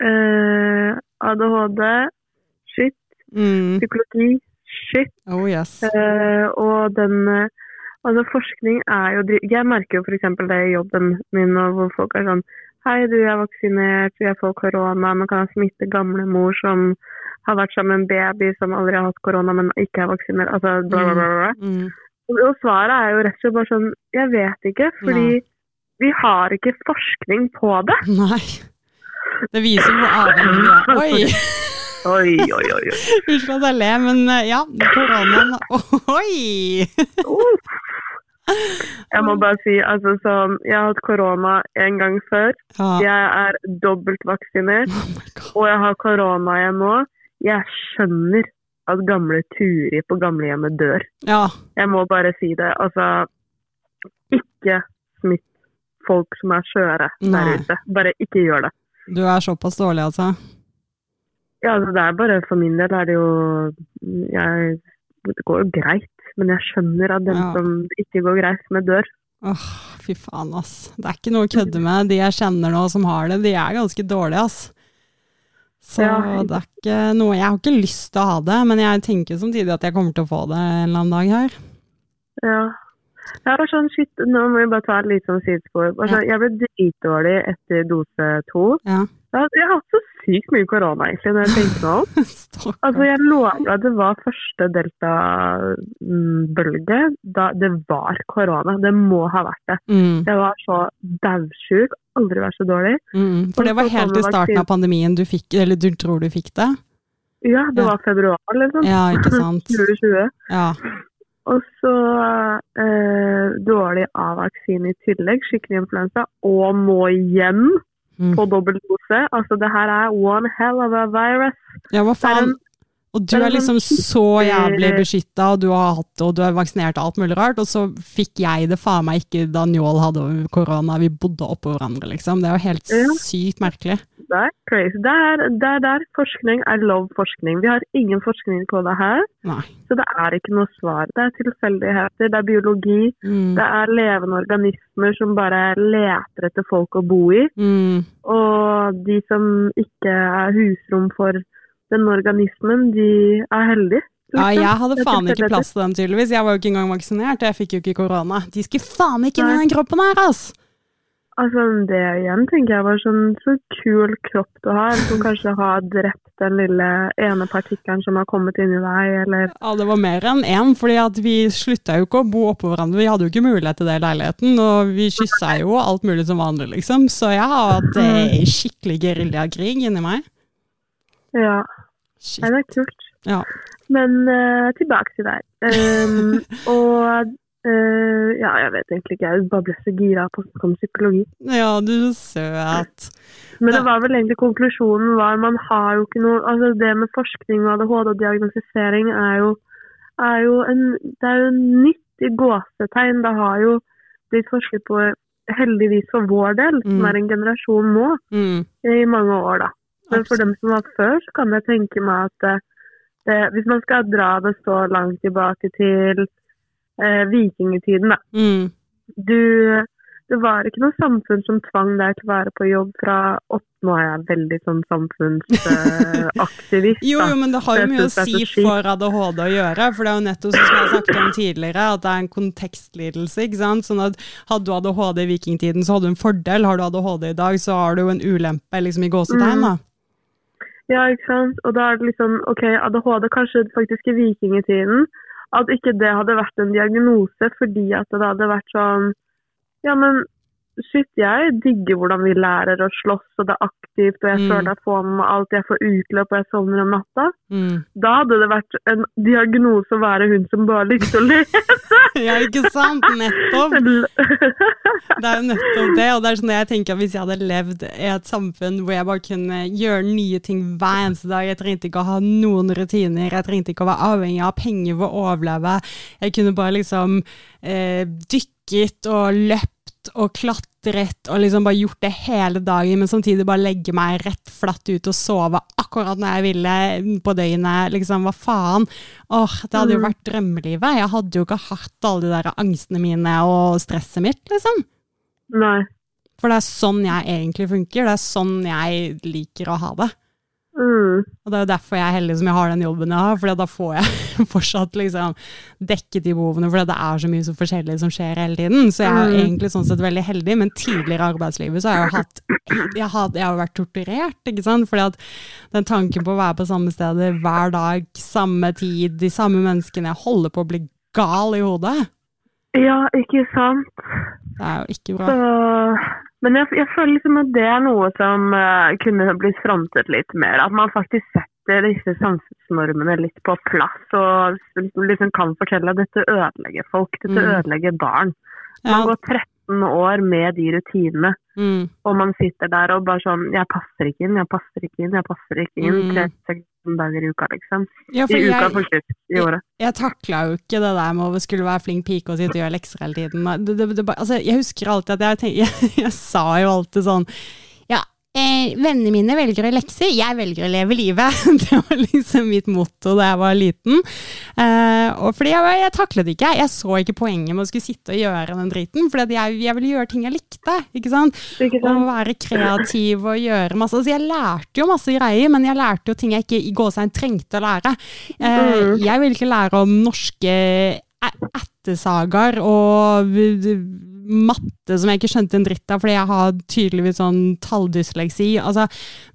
eh, ADHD, shit. Mm. Psykologi, shit. Oh yes. Eh, og den eh, Altså, forskning er jo Jeg merker jo f.eks. det i jobben min, hvor folk er sånn Hei, du er vaksinert, jeg får korona, man kan smitte gamlemor som har vært sammen med en baby som aldri har hatt korona, men ikke er vaksinert. Altså, bla, bla, bla. Mm. Og og svaret er jo rett og slett bare sånn Jeg vet ikke, fordi Nei. vi har ikke forskning på det. Nei. Det viser hvor avhengig vi er. Oi! Oi, oi, oi. Unnskyld at jeg ler, men eh, ja, koronaen Oi! Jeg må bare si, altså så, Jeg har hatt korona en gang før. Ja. Jeg er dobbeltvaksinert. Oh og jeg har korona igjen nå. Jeg skjønner at gamle Turi på gamlehjemmet dør. ja. Jeg må bare si det. Altså, ikke smitt folk som er skjøre der ute. Bare ikke gjør det. Du er såpass dårlig, altså? Ja, altså, det er bare For min del er det jo jeg, Det går jo greit, men jeg skjønner at den Ja. som ikke går greit med, dør. Åh, fy faen, ass. Det er ikke noe å kødde med. De jeg kjenner nå som har det, de er ganske dårlige, ass. Så Ja. det er ikke noe Jeg har ikke lyst til å ha det, men jeg tenker samtidig at jeg kommer til å få det en eller annen dag her. Ja. Jeg var sånn, shit, Nå må vi bare ta et lite sånn sidespor. Altså, Jeg ble dritdårlig etter dose to. Ja. Jeg har, hatt så sykt mye korona, egentlig, når jeg tenker meg om. Altså, jeg lover deg, det var første delta-bølge. Da det var korona. Det må ha vært det. Mm, Jeg var så daudsjuk. Aldri vært så dårlig. mm. For det var helt i starten av pandemien du fikk, eller du tror du fikk det? Ja, det var februar, liksom. Ja, ikke sant? 2020. Ja. Og så eh, dårlig av vaksine i tillegg. Skikkelig influensa. Og må igjen Mm. på dobbeltdose. Altså, det her er one hell of a virus. Ja, hva faen? Og du er liksom så jævlig beskytta, og du har hatt og du er vaksinert og alt mulig rart, og så fikk jeg det faen meg ikke da Njål hadde korona. Vi bodde oppå hverandre, liksom. Det er jo helt sykt merkelig. Det er crazy. Det er, det er der forskning I love forskning. Vi har ingen forskning på det her, Nei. så det er ikke noe svar. Det er tilfeldigheter, det er biologi, Mm. det er levende organismer som bare leter etter folk å bo i. Mm. Og de som ikke er husrom for den organismen, de er heldige. Ja, jeg hadde er faen ikke plass til dem, tydeligvis. Jeg var jo ikke engang vaksinert, jeg fikk jo ikke korona. De skulle faen ikke inn i den kroppen her, ass! Altså, det igjen tenker jeg var sånn så kul kropp du har, som kanskje har drept den lille ene partikkelen som har kommet inni deg, eller Ja, det var mer enn én, fordi at vi slutta jo ikke å bo oppå hverandre. Vi hadde jo ikke mulighet til det i leiligheten, og vi kyssa jo alt mulig som vanlig, liksom. Så jeg har hatt eh, skikkelig geriljakrig inni meg. Ja. Shit. Nei, det er kult. Ja. Men uh, tilbake til deg. Um, og eh, ja, jeg vet egentlig ikke. Jeg bare ble så gira på å snakke om psykologi. ja, du er søt. Men det var vel egentlig konklusjonen var man har jo ikke noe Altså det med forskning og ADHD og diagnostisering er jo, er jo en Det er jo nytt i gåsetegn. Det har jo blitt forsket på, heldigvis for vår del, som Mm. er en generasjon nå, Mm. i mange år, da. Men for dem som var før, så kan jeg tenke meg at eh, det, hvis man skal dra det så langt tilbake til eh, vikingtiden, da. Mm. Du, det var ikke noe samfunn som tvang deg til å være på jobb fra åtte Nå er jeg veldig sånn samfunnsaktivist, Jo, jo, men det har jo mye å si for ADHD å gjøre. For det er jo nettopp som jeg har sagt om tidligere, at det er en kontekstlidelse. ikke sant? Sånn at Hadde du ADHD i vikingtiden, så hadde du en fordel. Har du ADHD i dag, så har du jo en ulempe liksom i gåsetegn. da. Ja, ikke sant. Og da er det liksom OK, ADHD kanskje faktisk i vikingtiden. At ikke det hadde vært en diagnose fordi at det hadde vært sånn Ja, men shit, jeg digger hvordan vi lærer å slåss, og det er aktivt, og jeg Mm. føler jeg får med meg alt, jeg får utløp, og jeg sovner om natta. Mm. Da hadde det vært en diagnose å være hun som bare likte å lese. Ja, ikke sant? Nettopp. Det er jo nettopp det. Og det er sånn jeg tenker at hvis jeg hadde levd i et samfunn hvor jeg bare kunne gjøre nye ting hver eneste dag, jeg trengte ikke å ha noen rutiner, jeg trengte ikke å være avhengig av penger for å overleve, jeg kunne bare liksom eh, dykket og løpt og klatret og liksom bare gjort det hele dagen, men samtidig bare legge meg rett flatt ut og sove akkurat når jeg ville på døgnet, liksom, hva faen? Åh, det hadde jo vært drømmelivet. Jeg hadde jo ikke hatt alle de der angstene mine og stresset mitt, liksom. Nei. For det er sånn jeg egentlig funker, det er sånn jeg liker å ha det. Mm. Og det er jo derfor jeg er heldig som jeg har den jobben jeg har, for da får jeg fortsatt liksom dekket de behovene, for det er så mye så forskjellig som skjer hele tiden. Så jeg er Mm. egentlig sånn sett veldig heldig, men tidligere i arbeidslivet så har jeg jo hatt Jeg har, jeg har vært torturert, ikke sant. Fordi at den tanken på å være på samme sted hver dag, samme tid, de samme menneskene, jeg holder på å bli gal i hodet. Ja, ikke sant. Det er jo ikke bra. Så, men jeg, jeg føler liksom at det er noe som uh, kunne blitt frontet litt mer. At man faktisk setter disse samfunnsnormene litt på plass og liksom kan fortelle at dette ødelegger folk, dette Mm. ødelegger barn. Man Ja, går 13 år med de rutinene, mm, og man sitter der og bare sånn Jeg passer ikke inn, jeg passer ikke inn, jeg passer ikke inn. Mm. 36 dager i uka, liksom. ja, for I uka, jeg, slutt, I året. jeg takla jo ikke det der med å skulle være flink pike og sitte og gjøre lekser hele tiden. Det, det, det, altså, jeg husker alltid at jeg, tenk, jeg, jeg sa jo alltid sånn eh, vennene mine velger å lekse, jeg velger å leve livet. Det var liksom mitt motto da jeg var liten. Eh, og fordi jeg, jeg taklet ikke. Jeg så ikke poenget med å skulle sitte og gjøre den driten. Fordi jeg, jeg ville gjøre ting jeg likte. ikke sant? Ikke Og være kreativ og gjøre masse. Altså, jeg lærte jo masse greier, men jeg lærte jo ting jeg ikke i gåsegn trengte å lære. Eh, Mm. jeg ville ikke lære om norske ættesagaer og matte som jeg ikke skjønte en dritt av, fordi jeg har tydeligvis sånn talldysleksi. Altså,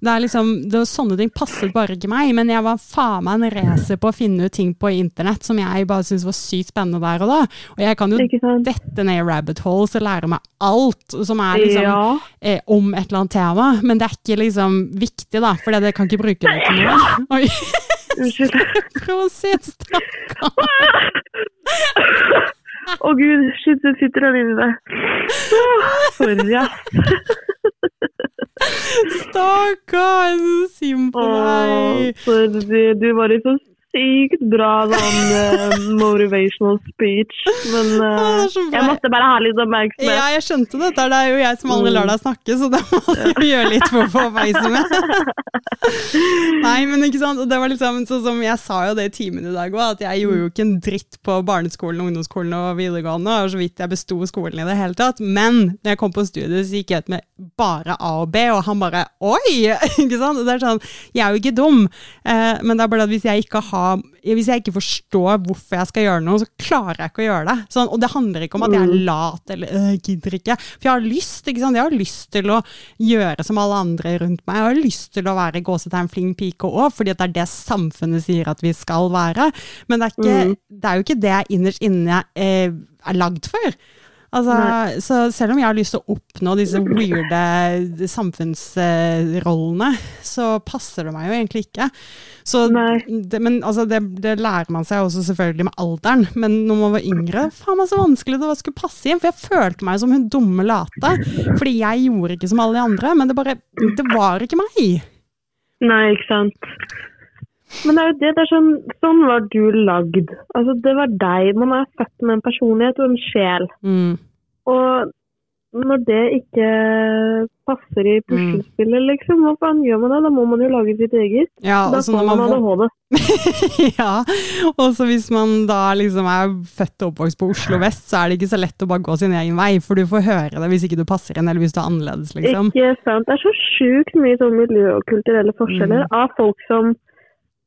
det er liksom, det var sånne ting passet bare ikke meg, men jeg var faen meg en racer på å finne ut ting på internett som jeg bare syntes var sykt spennende der og da. Og jeg kan jo dette ned i rabbit holes og lære meg alt som er liksom Ja. eh, om et eller annet tema, men det er ikke liksom viktig, da, for det kan ikke bruke det til noe. Oi, Unnskyld. se, stakkar. Å gud, shit, det sitter der inne. Åh, Sorry, ass. Stakkar, så synd på Åh, deg. sorry. Du var i så sykt bra sånn uh, motivational speech. Men det bra. jeg måtte bare ha litt oppmerksomhet. Ja, jeg skjønte dette. Det er jo jeg som aldri lar deg snakke, så da må jeg gjøre litt for å få oppmerksomhet. Nei, men ikke sant. Det var liksom sånn som jeg sa jo det i timen i dag òg, at jeg gjorde jo ikke en dritt på barneskolen, ungdomsskolen og videregående, og så vidt jeg besto skolen i det hele tatt. Men når jeg kom på studiet, så gikk jeg ut med bare A og B, og han bare oi! ikke sant? Det er sånn, jeg er jo ikke dum, eh, men det er bare at hvis jeg ikke har hvis jeg ikke forstår hvorfor jeg skal gjøre noe, så klarer jeg ikke å gjøre det. Sånn, og det handler ikke om at jeg er lat eller øh, gidder ikke. For jeg har lyst ikke sant? Jeg har lyst til å gjøre som alle andre rundt meg. Jeg har lyst til å være gåsetegn flink pike òg, fordi at det er det samfunnet sier at vi skal være. Men det er, ikke, det er jo ikke det jeg innerst inne eh, er lagd for. Altså, så selv om jeg har lyst til å oppnå disse weirde samfunnsrollene, så passer det meg jo egentlig ikke. Så, det, men altså, det, det lærer man seg også selvfølgelig med alderen. Men når man var yngre, faen meg så vanskelig det var skulle passe inn. For jeg følte meg som hun dumme late. Fordi jeg gjorde ikke som alle de andre. Men det bare Det var ikke meg. Nei, ikke sant. Men det er jo det, det er sånn, sånn var du lagd. Altså, det var deg. Man er født med en personlighet og en sjel. Mm. Og når det ikke passer i puslespillet, liksom, hva faen gjør man det? Da må man jo lage sitt eget. Ja, Da får man man man ADHD. ja, og så hvis man da liksom er født og oppvokst på Oslo vest, så er det ikke så lett å bare gå sin egen vei, for du får høre det hvis ikke du passer inn, eller hvis du er annerledes, liksom. Ikke sant. Det er så sjukt mye sånn miljø- og kulturelle forskjeller Mm. av folk som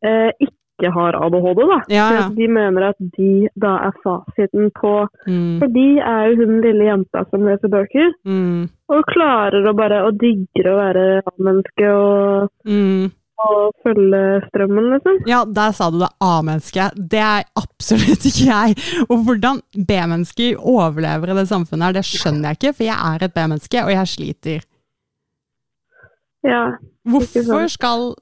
eh, ikke har ADHD, da. Ja, ja. De mener at de da er fasiten på Mm, For de er jo hun lille jenta som leser bøker, mm, og klarer å bare og digger å være A-menneske og, mm. og følge strømmen, liksom. Ja, der sa du det, A-menneske. Det er absolutt ikke jeg. Og hvordan B-mennesker overlever i det samfunnet her, det skjønner jeg ikke, for jeg er et B-menneske, og jeg sliter. Ja. Hvorfor skal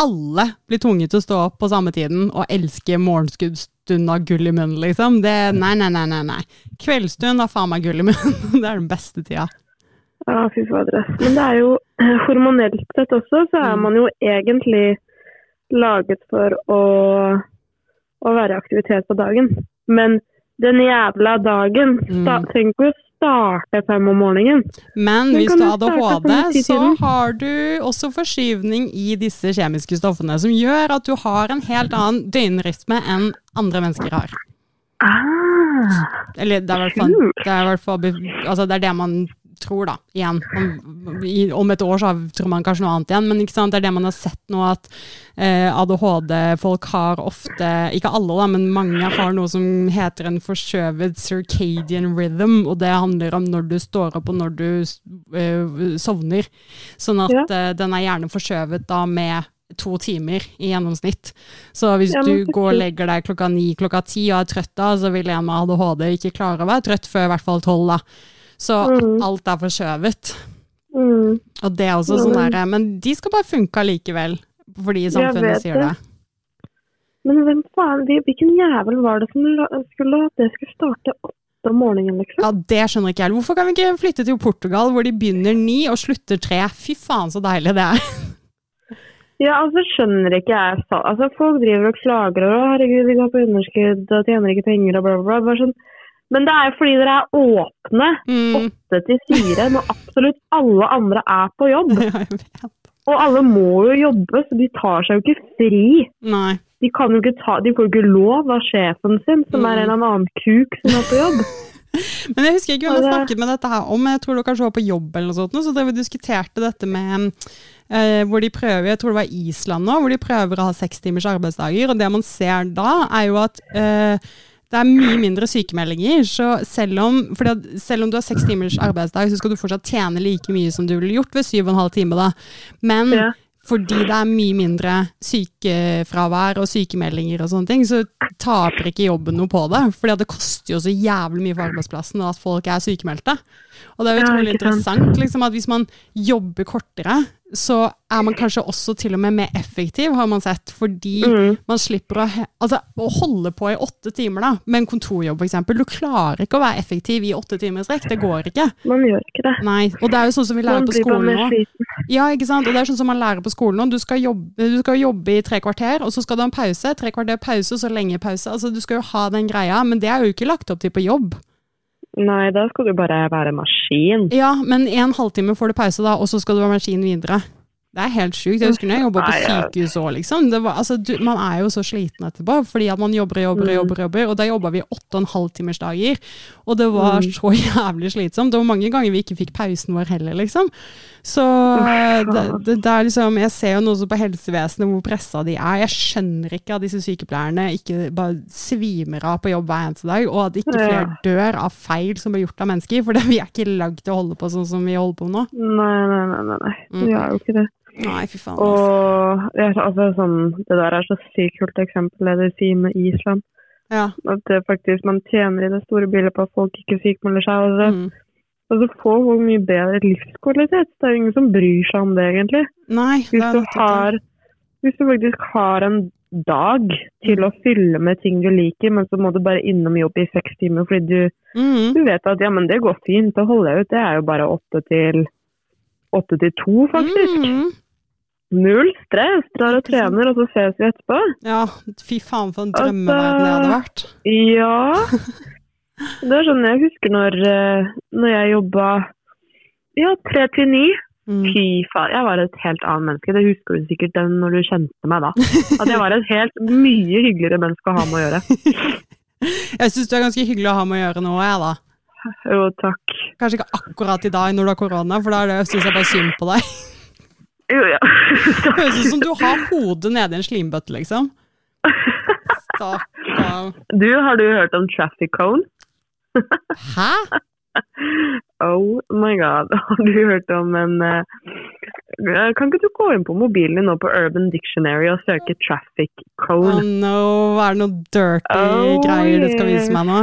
alle blir tvunget til å stå opp på samme tiden og elske morgenskuddsstund av gull i munnen, liksom? Det, nei, nei, nei, nei, nei. Kveldsstund har faen meg gull i munnen. Det er den beste tida. Ja, fy fader. Men det er jo eh, hormonelt sett også, så er Mm. man jo egentlig laget for å, å være i aktivitet på dagen. Men den jævla dagen Mm. trenger ikke å starte fem om morgenen. Men hvis du hadde har ADHD, så har du også forskyvning i disse kjemiske stoffene, som gjør at du har en helt annen døgnrytme enn andre mennesker har. Ah, Eller det er i hvert fall, altså det er det man tror, da. Igjen. Om, i, om et år så tror man kanskje noe annet igjen, men ikke sant? det er det man har sett nå, at eh, ADHD-folk har ofte, ikke alle da, men mange har noe som heter en forskjøvet circadian rhythm, og det handler om når du står opp og når du eh, sovner. Sånn at Ja. eh, den er gjerne forskjøvet da med to timer i gjennomsnitt. Så hvis Ja, du går og legger deg klokka ni, klokka ti og er trøtt da, så vil en med ADHD ikke klare å være trøtt før i hvert fall tolv da. Så mm. alt er forskjøvet. mm. Og det er også sånn derre der, men de skal bare funke allikevel, fordi samfunnet sier det. det. Men hvem faen, hvilken jævel var det som skulle at det skulle starte åtte om morgenen, liksom? Ja, det skjønner ikke jeg. Hvorfor kan vi ikke flytte til Portugal, hvor de begynner ni og slutter tre? Fy faen så deilig det er. Ja, altså skjønner ikke jeg Altså folk driver og klager og herregud, vi går på underskudd og tjener ikke penger og bla, bla, bla. Bare sånn. Men det er jo fordi dere er åpne Mm. åtte til fire når absolutt alle andre er på jobb. Og alle må jo jobbe, så de tar seg jo ikke fri. Nei. De kan jo ikke ta, de får jo ikke lov av sjefen sin, som er Mm. en eller annen kuk som er på jobb. Men jeg husker ikke hvem Og jeg det- snakket med dette her om, jeg tror det kanskje var på jobb eller noe sånt, så drev vi diskuterte dette med eh, hvor de prøver, jeg tror det var Island nå, hvor de prøver å ha seks timers arbeidsdager, og det man ser da er jo at eh, det er mye mindre sykemeldinger, så selv om, fordi selv om du har seks timers arbeidsdag, så skal du fortsatt tjene like mye som du ville gjort ved syv og en halv time da. Men Ja. fordi det er mye mindre sykefravær og sykemeldinger og sånne ting, så taper ikke jobben noe på det. Fordi det koster jo så jævlig mye for arbeidsplassen at folk er sykemeldte. Og det er jo utrolig ja, interessant liksom, at hvis man jobber kortere, så er man kanskje også til og med mer effektiv, har man sett. Fordi Mm. man slipper å, altså, å holde på i åtte timer da, med en kontorjobb f.eks. Du klarer ikke å være effektiv i åtte timer i strekk. Det går ikke. Man gjør ikke det. Nei, og det er jo sånn som vi lærer Man på skolen nå. Ja, ikke sant? Og det er sånn som man lærer på skolen nå. Du skal, jobbe, du skal jobbe i tre kvarter, og så skal du ha en pause. Tre kvarter pause, og så lenge pause. Altså, du skal jo ha den greia, men det er jo ikke lagt opp til på jobb. Nei, da skal du bare være maskin. Ja, men en halvtime får du pause, da, og så skal du være maskin videre. Det er helt sjukt. Jeg husker når jeg jobba på sykehus òg, liksom. Det var, altså, du, man er jo så sliten etterpå, fordi at man jobber og jobber og Mm. jobber. Jobber, og da jobba vi åtte og en halv timers dager. Og det var Mm. så jævlig slitsomt. Det var mange ganger vi ikke fikk pausen vår heller, liksom. Så det, det, det er liksom Jeg ser jo nå også på helsevesenet hvor pressa de er. Jeg skjønner ikke at disse sykepleierne ikke bare svimer av på jobb hver eneste dag, og at ikke flere Ja. dør av feil som blir gjort av mennesker. For vi er ikke lagd til å holde på sånn som vi holder på nå. Nei, nei, nei, nei. nei. Mm. Vi er jo ikke det. Nei, fy faen. altså. Og ja, altså, sånn, det der er så sykt kult eksempel, det du sier med Island. Ja. At det faktisk man tjener i det store bildet på at folk ikke sykmelder seg. Altså. så, Mm. Og få hvor mye bedre livskvalitet. Det er jo ingen som bryr seg om det, egentlig. Nei, det Hvis du, har, hvis du faktisk har en dag til å fylle med ting du liker, men så må du bare innom jobb i seks timer fordi du, Mm. du vet at ja, men det går fint, det holder jeg ut. Det er jo bare åtte til åtte til to, faktisk. Mm. Null stress. Drar og trener, og så ses vi etterpå. Ja, fy faen for en Altså- drømmeverden det hadde vært. Ja. Det er sånn jeg husker når, eh, når jeg jobba ja, tre til ni. Mm. Fy faen, jeg var et helt annet menneske. Det husker du sikkert den når du kjente meg da. At jeg var et helt mye hyggeligere menneske å ha med å gjøre. Jeg syns du er ganske hyggelig å ha med å gjøre nå, jeg, da. Jo, takk. Kanskje ikke akkurat i dag når du har korona, for da syns jeg bare synd på deg. Jo, ja. Det høres ut som du har hodet nedi en slimbøtte, liksom. Stakkar. Du, har du hørt om traffic cone? Hæ? Oh my god, har du hørt om en uh, Kan ikke du gå inn på mobilen din nå på Urban Dictionary og søke traffic Oh no, er det noe dirty Oh, greier du skal vise meg nå?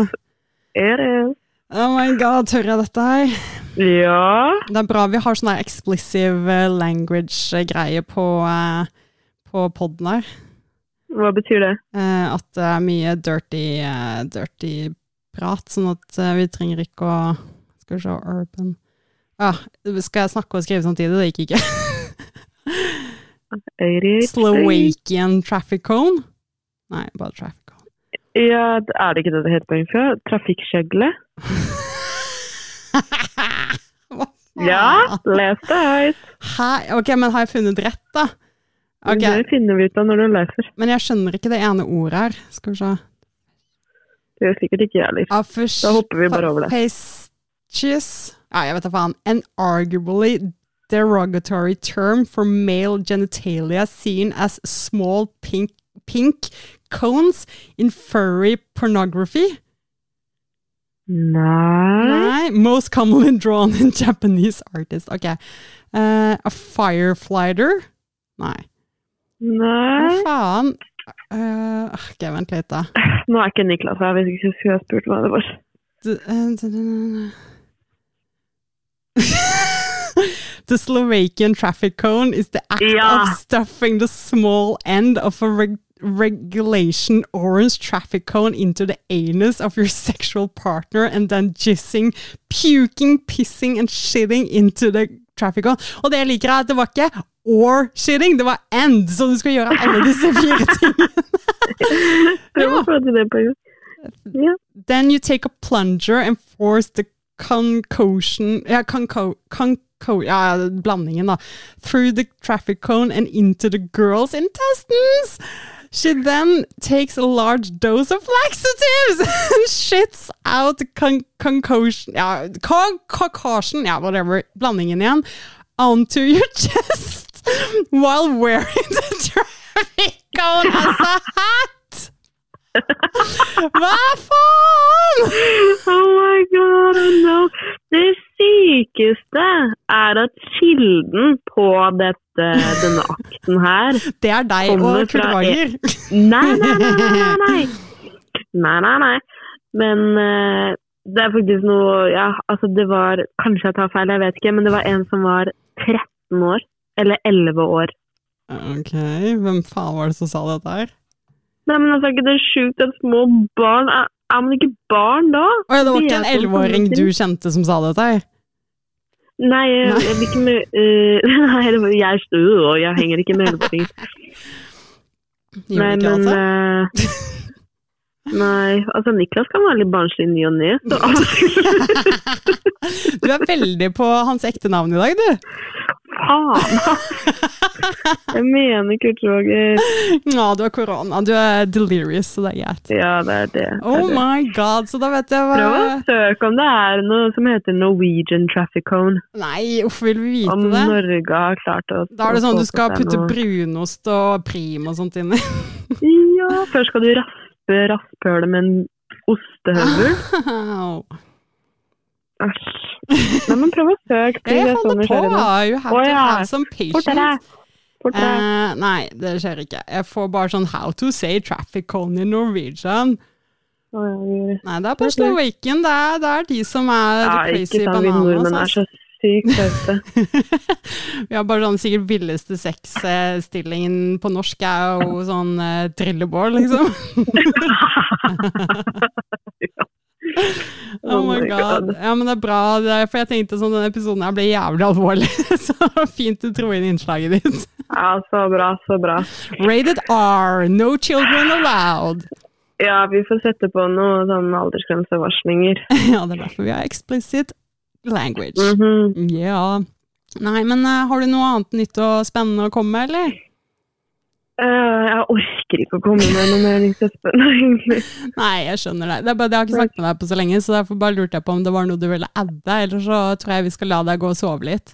It is. Oh my god, tør jeg dette her? Ja. Det er bra vi har sånn der eh, language-greie på, uh, på podden her. Hva betyr det? Uh, at det er mye dirty, uh, dirty prat, sånn at eh, vi trenger ikke å Skal vi se, urban Ja, skal jeg snakke og skrive samtidig? Det gikk ikke. Slowakian traffic cone? Nei, bare traffic cone. Ja, er det ikke det det heter på engelsk? Trafikkskjegle? Ja, les det høyt. Ok, men har jeg funnet rett, da? Okay. Det finner vi ut av når du leser. Men jeg skjønner ikke det ene ordet her. Skal vi se. Det gjør sikkert ikke jeg heller. Da hopper vi bare over det. Fastigious Ja, jeg vet da faen. An arguably derogatory term for male genitalia seen as small pink, pink cones in furry pornography. Nei. Nei. Most commonly drawn in Japanese artists. Ok. Uh, a fireflighter? Nei. Hva faen? Eh, ok, vent litt, da. Nå er ikke Niklas her, hvis ikke skulle jeg spurt hva det var. Eh, the Slovakian traffic cone is the act Ja. of stuffing the small end of a reg- regulation orange traffic cone into the anus of your sexual partner and then jizzing, puking, pissing and shitting into the traffic cone. Og det jeg liker er at det var ikke or shitting, det var end! så du skal gjøre alle disse fire tingene. Ja. Then you take a plunger and force the concoction Ja, conco, conco, ja, blandingen, da. Through the traffic cone and into the girl's intestines. She then takes a large dose of laxatives and shits out con concoction Ja, con concoction, ja, whatever. Blandingen igjen. Onto your chest while wearing the traffic cone as a hat. Hva faen?! Oh my god, oh no. Det sykeste er at kilden på dette, denne akten her Det er deg og Kurt Wager. Nei, nei, nei, nei, nei. Nei, nei, nei. Men uh, det er faktisk noe Ja, altså det var Kanskje jeg tar feil, jeg vet ikke, men det var en som var 13 år. Eller 11 år. Ok, hvem faen var det som sa dette her? Nei, men altså, er ikke det sjukt at små barn Er, er man ikke barn da? Å ja, det var ikke en sånn elleveåring du kjente som sa dette her? Nei, jeg, jeg vil ikke med uh, Nei, det var, jeg er og jeg henger ikke med elleveåringer. Nei, ikke men altså? eh, Nei, altså Niklas kan være litt barnslig ny og ne. Du er veldig på hans ekte navn i dag, du. Faen! Jeg mener Kurt Roger. Ja, du har korona. Du er delirious, så det er greit. Ja, det er det. det, Oh er det. my god, så da vet jeg Prøv å søke om det er noe som heter Norwegian Traffic Cone. Nei, hvorfor vil vi vite Om det? Norge har klart å Da er det sånn du skal putte brunost og prim og sånt inni. Ja, først skal du raspe rasphølet med en ostehøvel. Æsj. Nei, men prøv å søke. Jeg er holder på! You have to ja. have some patience. Eh, nei, det skjer ikke. Jeg får bare sånn how to say traffic cone in Norwegian. Oh, ja. Nei, det er på «Slowaken», Det det er de som er Ja, crazy sant, vi nordmenn er så sykt søte. Vi har bare sånn sikkert villeste sexstillingen på norsk er jo sånn uh, trillebår, liksom. Oh my god. Ja, men det er bra, det for jeg tenkte sånn, denne episoden her ble jævlig alvorlig. Så fint du dro inn innslaget ditt. Ja, så bra, så bra. Rated R, no children allowed. Ja, vi får sette på noen sånn aldersgrensevarslinger. ja, det er derfor vi har explicit language. Mhm. Ja. Nei, men uh, har du noe annet nytt og spennende å komme med, eller? Eh, jeg orker ikke å komme med noe mer nytt og egentlig. Nei, jeg skjønner det. det bare, jeg har ikke snakket med deg på så lenge, så derfor bare lurte jeg på om det var noe du ville adde, eller så tror jeg vi skal la deg gå og sove litt.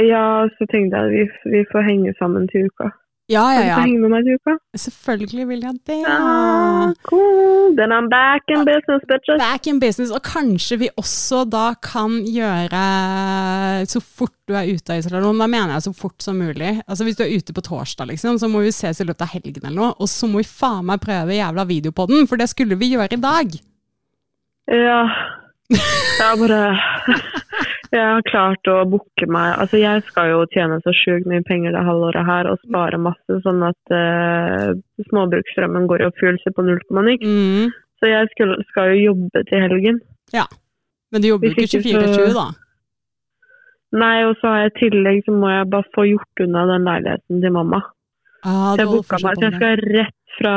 Ja, så tenkte jeg at vi, vi får henge sammen til uka. Ja, ja, du ja. henge med meg til uka? Selvfølgelig vil jeg det. Ah, cool. Then I'm back in business, bitches. Back in business, og kanskje vi også da kan gjøre så fort du er ute av isolasjon, da mener jeg så fort som mulig. Altså Hvis du er ute på torsdag, liksom, så må vi ses i løpet av helgen eller noe, og så må vi faen meg prøve jævla videopodden, for det skulle vi gjøre i dag. Ja. Jeg er bare Jeg har klart å booke meg Altså, jeg skal jo tjene så sjukt mye penger det halvåret her og spare masse, sånn at uh, småbruksstrømmen går i oppfyllelse på null komma niks. Mm. Så jeg skal, skal jo jobbe til helgen. Ja, Men du jobber jo ikke ikke 24-20, da. Nei, og så har jeg i tillegg så må jeg bare få gjort unna den leiligheten til mamma. Ah, jeg booka meg, så jeg skal rett fra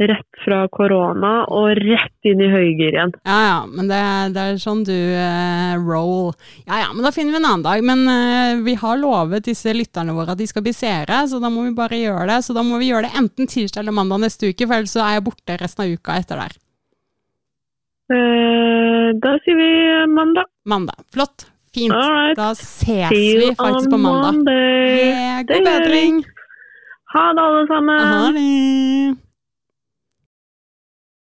Rett fra korona og rett inn i høygir igjen. Ja, ja, men det, det er sånn du uh, roll. Ja, ja, men da finner vi en annen dag. Men uh, vi har lovet disse lytterne våre at de skal bli seere, så da må vi bare gjøre det. Så da må vi gjøre det enten tirsdag eller mandag neste uke, for ellers så er jeg borte resten av uka etter der. Uh, da sier vi mandag. Mandag. Flott. Fint. Right. Da ses vi faktisk på mandag. Monday. Yeah, god bedring. Ha det, alle sammen. Ha det.